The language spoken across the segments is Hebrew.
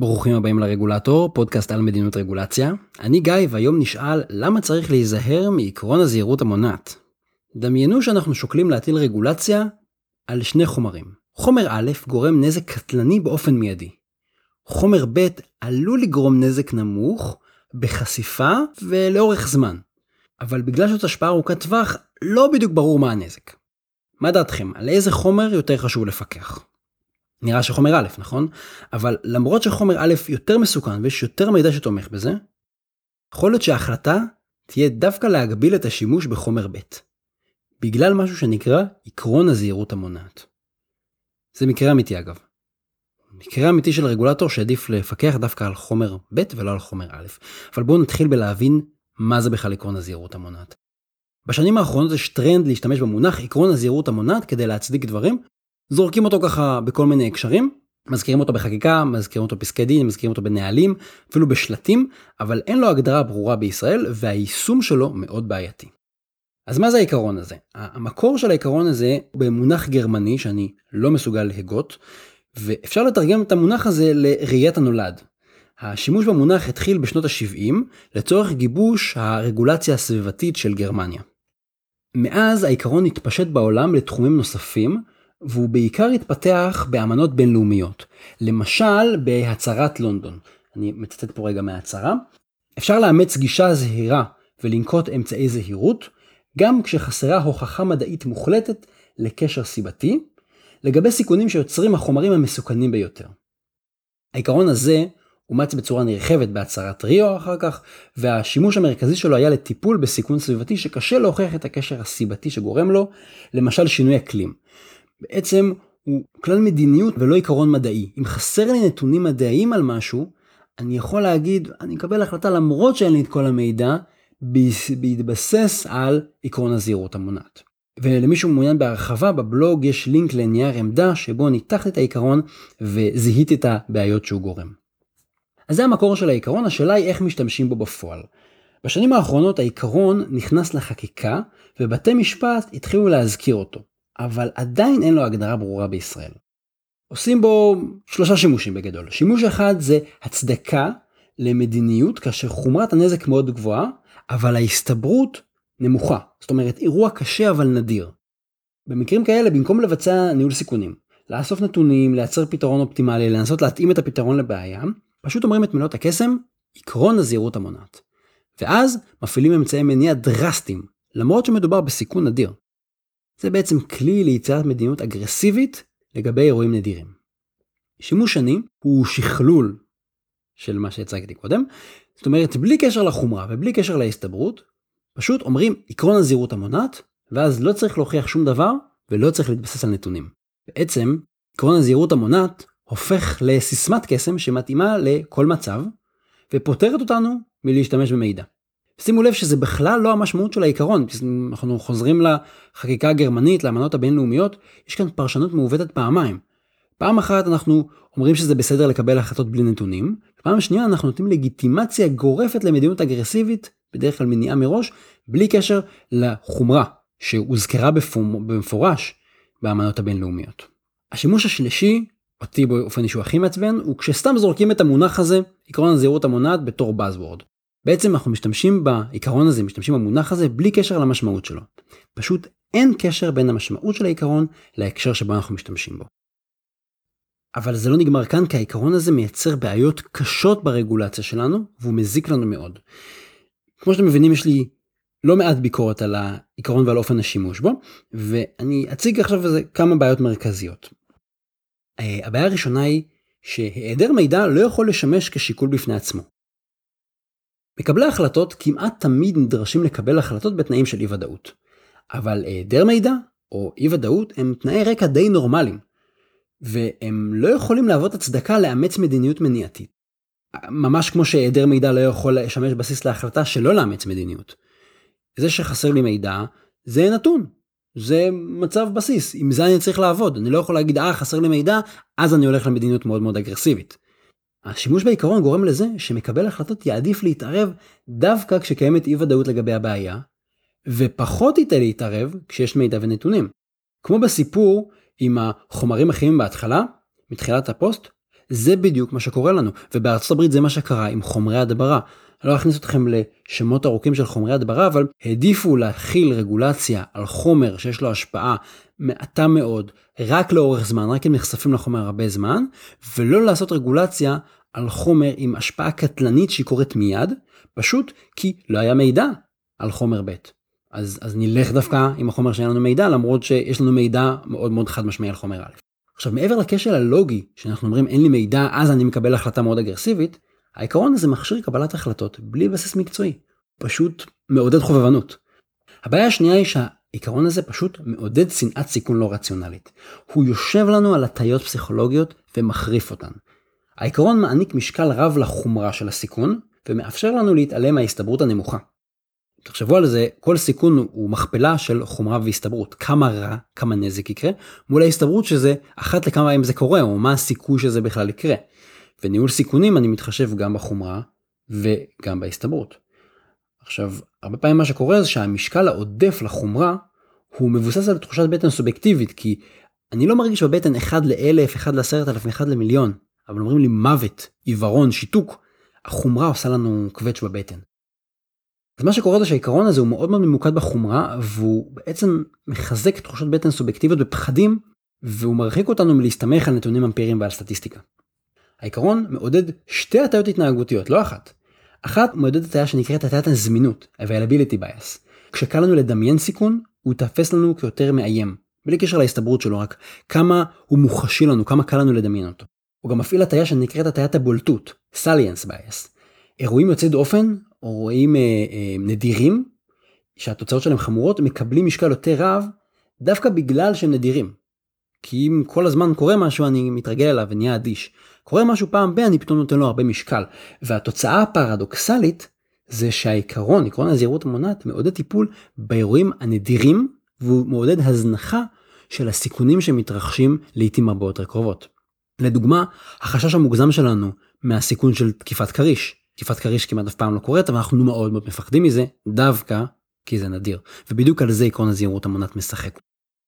ברוכים הבאים לרגולטור, פודקאסט על מדיניות רגולציה. אני גיא והיום נשאל למה צריך להיזהר מעקרון הזהירות המונעת. דמיינו שאנחנו שוקלים להטיל רגולציה על שני חומרים. חומר א' גורם נזק קטלני באופן מיידי. חומר ב' עלול לגרום נזק נמוך בחשיפה ולאורך זמן. אבל בגלל שזאת השפעה ארוכת טווח, לא בדיוק ברור מה הנזק. מה דעתכם, על איזה חומר יותר חשוב לפקח? נראה שחומר א', נכון? אבל למרות שחומר א' יותר מסוכן ויש יותר מידע שתומך בזה, יכול להיות שההחלטה תהיה דווקא להגביל את השימוש בחומר ב', בגלל משהו שנקרא עקרון הזהירות המונעת. זה מקרה אמיתי אגב. מקרה אמיתי של רגולטור שעדיף לפקח דווקא על חומר ב' ולא על חומר א', אבל בואו נתחיל בלהבין מה זה בכלל עקרון הזהירות המונעת. בשנים האחרונות יש טרנד להשתמש במונח עקרון הזהירות המונעת כדי להצדיק דברים זורקים אותו ככה בכל מיני הקשרים, מזכירים אותו בחקיקה, מזכירים אותו פסקי דין, מזכירים אותו בנהלים, אפילו בשלטים, אבל אין לו הגדרה ברורה בישראל והיישום שלו מאוד בעייתי. אז מה זה העיקרון הזה? המקור של העיקרון הזה הוא במונח גרמני שאני לא מסוגל להגות, ואפשר לתרגם את המונח הזה לראיית הנולד. השימוש במונח התחיל בשנות ה-70 לצורך גיבוש הרגולציה הסביבתית של גרמניה. מאז העיקרון התפשט בעולם לתחומים נוספים, והוא בעיקר התפתח באמנות בינלאומיות. למשל בהצהרת לונדון. אני מצטט פה רגע מההצהרה. אפשר לאמץ גישה זהירה ולנקוט אמצעי זהירות, גם כשחסרה הוכחה מדעית מוחלטת לקשר סיבתי, לגבי סיכונים שיוצרים החומרים המסוכנים ביותר. העיקרון הזה אומץ בצורה נרחבת בהצהרת ריו אחר כך, והשימוש המרכזי שלו היה לטיפול בסיכון סביבתי שקשה להוכיח את הקשר הסיבתי שגורם לו, למשל שינוי אקלים. בעצם הוא כלל מדיניות ולא עיקרון מדעי. אם חסר לי נתונים מדעיים על משהו, אני יכול להגיד, אני אקבל החלטה למרות שאין לי את כל המידע, בהתבסס על עקרון הזהירות המונעת. ולמי שמעוניין בהרחבה, בבלוג יש לינק לנייר עמדה שבו ניתחתי את העיקרון וזיהיתי את הבעיות שהוא גורם. אז זה המקור של העיקרון, השאלה היא איך משתמשים בו בפועל. בשנים האחרונות העיקרון נכנס לחקיקה, ובתי משפט התחילו להזכיר אותו. אבל עדיין אין לו הגדרה ברורה בישראל. עושים בו שלושה שימושים בגדול. שימוש אחד זה הצדקה למדיניות כאשר חומרת הנזק מאוד גבוהה, אבל ההסתברות נמוכה. זאת אומרת, אירוע קשה אבל נדיר. במקרים כאלה, במקום לבצע ניהול סיכונים, לאסוף נתונים, לייצר פתרון אופטימלי, לנסות להתאים את הפתרון לבעיה, פשוט אומרים את מילות הקסם, עקרון הזהירות המונעת. ואז מפעילים אמצעי מניע דרסטיים, למרות שמדובר בסיכון נדיר. זה בעצם כלי ליצירת מדיניות אגרסיבית לגבי אירועים נדירים. שימוש שני הוא שכלול של מה שהצגתי קודם, זאת אומרת בלי קשר לחומרה ובלי קשר להסתברות, פשוט אומרים עקרון הזהירות המונעת, ואז לא צריך להוכיח שום דבר ולא צריך להתבסס על נתונים. בעצם עקרון הזהירות המונעת הופך לסיסמת קסם שמתאימה לכל מצב, ופותרת אותנו מלהשתמש במידע. שימו לב שזה בכלל לא המשמעות של העיקרון, אנחנו חוזרים לחקיקה הגרמנית, לאמנות הבינלאומיות, יש כאן פרשנות מעוותת פעמיים. פעם אחת אנחנו אומרים שזה בסדר לקבל החלטות בלי נתונים, פעם שנייה אנחנו נותנים לגיטימציה גורפת למדיניות אגרסיבית, בדרך כלל מניעה מראש, בלי קשר לחומרה שהוזכרה במפורש באמנות הבינלאומיות. השימוש השלישי, אותי באופן אישו הכי מעצבן, הוא כשסתם זורקים את המונח הזה, עקרון הזהירות המונעת בתור Buzzword. בעצם אנחנו משתמשים בעיקרון הזה, משתמשים במונח הזה בלי קשר למשמעות שלו. פשוט אין קשר בין המשמעות של העיקרון להקשר שבו אנחנו משתמשים בו. אבל זה לא נגמר כאן כי העיקרון הזה מייצר בעיות קשות ברגולציה שלנו והוא מזיק לנו מאוד. כמו שאתם מבינים יש לי לא מעט ביקורת על העיקרון ועל אופן השימוש בו ואני אציג עכשיו איזה כמה בעיות מרכזיות. אה, הבעיה הראשונה היא שהיעדר מידע לא יכול לשמש כשיקול בפני עצמו. מקבלי ההחלטות כמעט תמיד נדרשים לקבל החלטות בתנאים של אי ודאות. אבל היעדר מידע או אי ודאות הם תנאי רקע די נורמליים. והם לא יכולים להוות הצדקה לאמץ מדיניות מניעתית. ממש כמו שהיעדר מידע לא יכול לשמש בסיס להחלטה שלא לאמץ מדיניות. זה שחסר לי מידע זה נתון. זה מצב בסיס, עם זה אני צריך לעבוד, אני לא יכול להגיד אה חסר לי מידע, אז אני הולך למדיניות מאוד מאוד אגרסיבית. השימוש בעיקרון גורם לזה שמקבל החלטות יעדיף להתערב דווקא כשקיימת אי ודאות לגבי הבעיה, ופחות ייתה להתערב כשיש מידע ונתונים. כמו בסיפור עם החומרים הכימיים בהתחלה, מתחילת הפוסט, זה בדיוק מה שקורה לנו, ובארצות הברית זה מה שקרה עם חומרי הדברה. אני לא אכניס אתכם לשמות ארוכים של חומרי הדברה, אבל העדיפו להכיל רגולציה על חומר שיש לו השפעה מעטה מאוד, רק לאורך זמן, רק אם נחשפים לחומר הרבה זמן, ולא לעשות רגולציה על חומר עם השפעה קטלנית שהיא קורית מיד, פשוט כי לא היה מידע על חומר ב'. אז, אז נלך דווקא עם החומר שאין לנו מידע, למרות שיש לנו מידע מאוד מאוד חד משמעי על חומר א'. עכשיו מעבר לקשר הלוגי, שאנחנו אומרים אין לי מידע אז אני מקבל החלטה מאוד אגרסיבית, העיקרון הזה מכשיר קבלת החלטות בלי בסיס מקצועי, פשוט מעודד חובבנות. הבעיה השנייה היא שהעיקרון הזה פשוט מעודד שנאת סיכון לא רציונלית. הוא יושב לנו על הטיות פסיכולוגיות ומחריף אותן. העיקרון מעניק משקל רב לחומרה של הסיכון, ומאפשר לנו להתעלם מההסתברות הנמוכה. תחשבו על זה, כל סיכון הוא מכפלה של חומרה והסתברות. כמה רע, כמה נזק יקרה, מול ההסתברות שזה אחת לכמה אם זה קורה, או מה הסיכוי שזה בכלל יקרה. וניהול סיכונים אני מתחשב גם בחומרה וגם בהסתברות. עכשיו, הרבה פעמים מה שקורה זה שהמשקל העודף לחומרה הוא מבוסס על תחושת בטן סובייקטיבית, כי אני לא מרגיש בבטן 1 לאלף, 1 לעשרת אלף, 1 למיליון, אבל אומרים לי מוות, עיוורון, שיתוק, החומרה עושה לנו קווץ' בבטן. אז מה שקורה זה שהעיקרון הזה הוא מאוד מאוד ממוקד בחומרה, והוא בעצם מחזק תחושות בטן סובייקטיביות בפחדים, והוא מרחיק אותנו מלהסתמך על נתונים אמפיריים ועל סטטיסטיקה. העיקרון מעודד שתי הטיות התנהגותיות, לא אחת. אחת מעודד הטיה שנקראת הטיית הזמינות, availability bias. כשקל לנו לדמיין סיכון, הוא תאפס לנו כיותר מאיים, בלי קשר להסתברות שלו, רק כמה הוא מוחשי לנו, כמה קל לנו לדמיין אותו. הוא גם מפעיל הטיה שנקראת הטיית הבולטות, salience bias. אירועים יוצאי דופן, או אירועים אה, אה, נדירים, שהתוצאות שלהם חמורות, מקבלים משקל יותר רב, דווקא בגלל שהם נדירים. כי אם כל הזמן קורה משהו אני מתרגל אליו ונהיה אדיש. קורה משהו פעם ב, אני פתאום נותן לו הרבה משקל. והתוצאה הפרדוקסלית זה שהעיקרון, עקרון הזהירות המונעת, מעודד טיפול באירועים הנדירים, והוא מעודד הזנחה של הסיכונים שמתרחשים לעיתים הרבה יותר קרובות. לדוגמה, החשש המוגזם שלנו מהסיכון של תקיפת כריש. תקיפת כריש כמעט אף פעם לא קורית, אבל אנחנו מאוד מאוד מפחדים מזה, דווקא כי זה נדיר. ובדיוק על זה עקרון הזהירות המונעת משחק.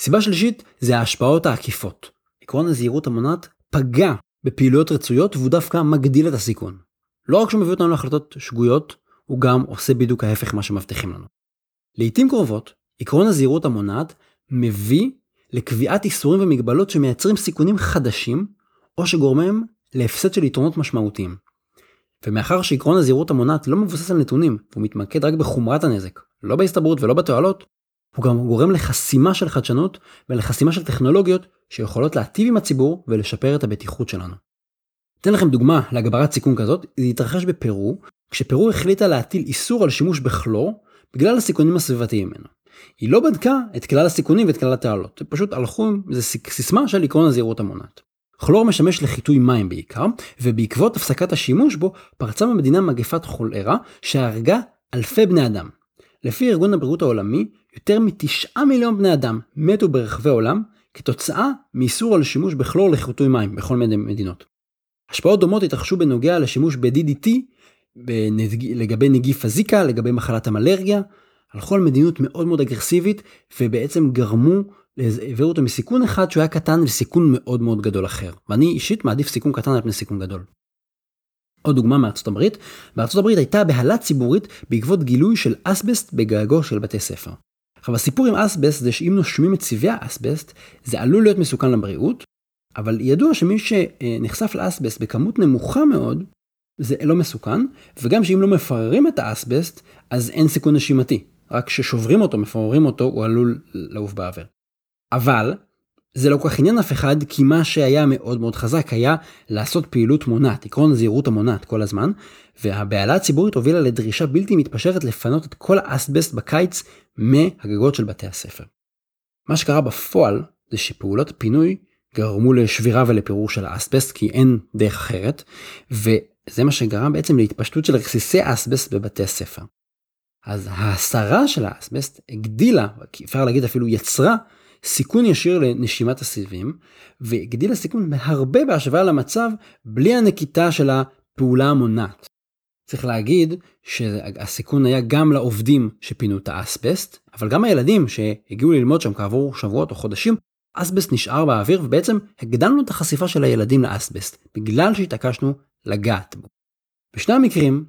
סיבה שלישית זה ההשפעות העקיפות. עקרון הזהירות המונעת פגע בפעילויות רצויות והוא דווקא מגדיל את הסיכון. לא רק שהוא מביא אותנו להחלטות שגויות, הוא גם עושה בדיוק ההפך ממה שמבטיחים לנו. לעיתים קרובות, עקרון הזהירות המונעת מביא לקביעת איסורים ומגבלות שמייצרים סיכונים חדשים, או שגורמים להפסד של יתרונות משמעותיים. ומאחר שעקרון הזהירות המונעת לא מבוסס על נתונים, והוא מתמקד רק בחומרת הנזק, לא בהסתברות ולא בתועלות, הוא גם גורם לחסימה של חדשנות ולחסימה של טכנולוגיות שיכולות להטיב עם הציבור ולשפר את הבטיחות שלנו. אתן לכם דוגמה להגברת סיכון כזאת, זה התרחש בפרו, כשפרו החליטה להטיל איסור על שימוש בכלור בגלל הסיכונים הסביבתיים ממנו. היא לא בדקה את כלל הסיכונים ואת כלל התעלות, פשוט הלכו עם איזה סיסמה של עקרון הזהירות המונעת. כלור משמש לחיטוי מים בעיקר, ובעקבות הפסקת השימוש בו פרצה במדינה מגפת חולרה שהרגה אלפי בני אדם. לפי ארגון הבריאות העולמי, יותר מתשעה מיליון בני אדם מתו ברחבי העולם כתוצאה מאיסור על שימוש בכלור לחיטוי מים בכל מיני מדינות. השפעות דומות התרחשו בנוגע לשימוש ב-DDT לגבי נגיף הזיקה, לגבי מחלת המלרגיה, הלכו על מדיניות מאוד מאוד אגרסיבית ובעצם גרמו, העבירו אותו מסיכון אחד שהוא היה קטן לסיכון מאוד מאוד גדול אחר. ואני אישית מעדיף סיכון קטן על פני סיכון גדול. עוד דוגמה מארצות הברית, בארצות הברית הייתה בהלה ציבורית בעקבות גילוי של אסבסט בגגו של בתי ספר. עכשיו הסיפור עם אסבסט זה שאם נושמים את צבעי האסבסט זה עלול להיות מסוכן לבריאות, אבל ידוע שמי שנחשף לאסבסט בכמות נמוכה מאוד זה לא מסוכן, וגם שאם לא מפררים את האסבסט אז אין סיכון נשימתי, רק כששוברים אותו, מפוררים אותו, הוא עלול לעוף באוויר. אבל זה לא כל כך עניין אף אחד, כי מה שהיה מאוד מאוד חזק היה לעשות פעילות מונעת, עקרון הזהירות המונעת כל הזמן, והבהלה הציבורית הובילה לדרישה בלתי מתפשרת לפנות את כל האסבסט בקיץ מהגגות של בתי הספר. מה שקרה בפועל זה שפעולות פינוי גרמו לשבירה ולפירור של האסבסט כי אין דרך אחרת, וזה מה שגרם בעצם להתפשטות של רסיסי אסבסט בבתי הספר. אז ההסרה של האסבסט הגדילה, אפשר להגיד אפילו יצרה, סיכון ישיר לנשימת הסיבים, והגדיל הסיכון בהרבה בהשוואה למצב בלי הנקיטה של הפעולה המונעת. צריך להגיד שהסיכון היה גם לעובדים שפינו את האסבסט, אבל גם הילדים שהגיעו ללמוד שם כעבור שבועות או חודשים, אסבסט נשאר באוויר ובעצם הגדלנו את החשיפה של הילדים לאסבסט, בגלל שהתעקשנו לגעת בו. בשני המקרים,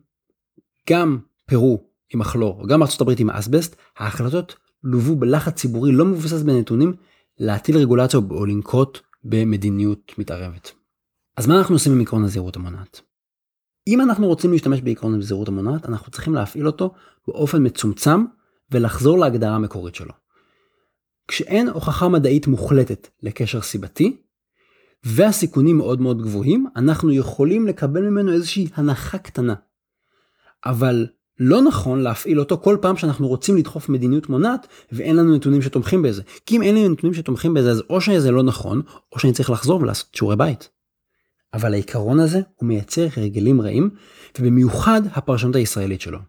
גם פרו עם הכלור, וגם ארה"ב עם האסבסט, ההחלטות לוו בלחץ ציבורי לא מבוסס בנתונים להטיל רגולציה או לנקוט במדיניות מתערבת. אז מה אנחנו עושים עם עקרון הזהירות המונעת? אם אנחנו רוצים להשתמש בעקרון הזהירות המונעת, אנחנו צריכים להפעיל אותו באופן מצומצם ולחזור להגדרה המקורית שלו. כשאין הוכחה מדעית מוחלטת לקשר סיבתי, והסיכונים מאוד מאוד גבוהים, אנחנו יכולים לקבל ממנו איזושהי הנחה קטנה. אבל לא נכון להפעיל אותו כל פעם שאנחנו רוצים לדחוף מדיניות מונעת ואין לנו נתונים שתומכים בזה. כי אם אין לי נתונים שתומכים בזה אז או שזה לא נכון או שאני צריך לחזור ולעשות שיעורי בית. אבל העיקרון הזה הוא מייצר הרגלים רעים ובמיוחד הפרשנות הישראלית שלו.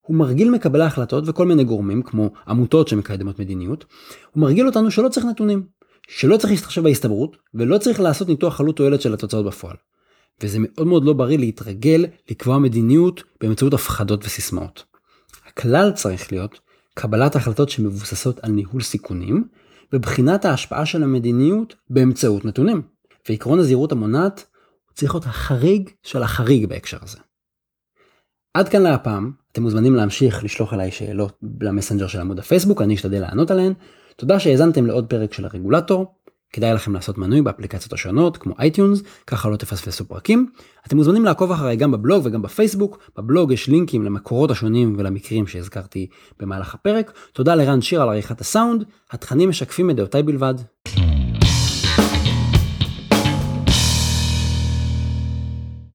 הוא מרגיל מקבלי החלטות וכל מיני גורמים כמו עמותות שמקדמות מדיניות, הוא מרגיל אותנו שלא צריך נתונים, שלא צריך להסתחשב בהסתברות ולא צריך לעשות ניתוח עלות תועלת של התוצאות בפועל. וזה מאוד מאוד לא בריא להתרגל לקבוע מדיניות באמצעות הפחדות וסיסמאות. הכלל צריך להיות קבלת החלטות שמבוססות על ניהול סיכונים ובחינת ההשפעה של המדיניות באמצעות נתונים. ועקרון הזהירות המונעת צריך להיות החריג של החריג בהקשר הזה. עד כאן להפעם, אתם מוזמנים להמשיך לשלוח אליי שאלות למסנג'ר של עמוד הפייסבוק, אני אשתדל לענות עליהן. תודה שהאזנתם לעוד פרק של הרגולטור. כדאי לכם לעשות מנוי באפליקציות השונות כמו אייטיונס, ככה לא תפספסו פרקים. אתם מוזמנים לעקוב אחריי גם בבלוג וגם בפייסבוק, בבלוג יש לינקים למקורות השונים ולמקרים שהזכרתי במהלך הפרק. תודה לרן שיר על עריכת הסאונד, התכנים משקפים את דעותיי בלבד.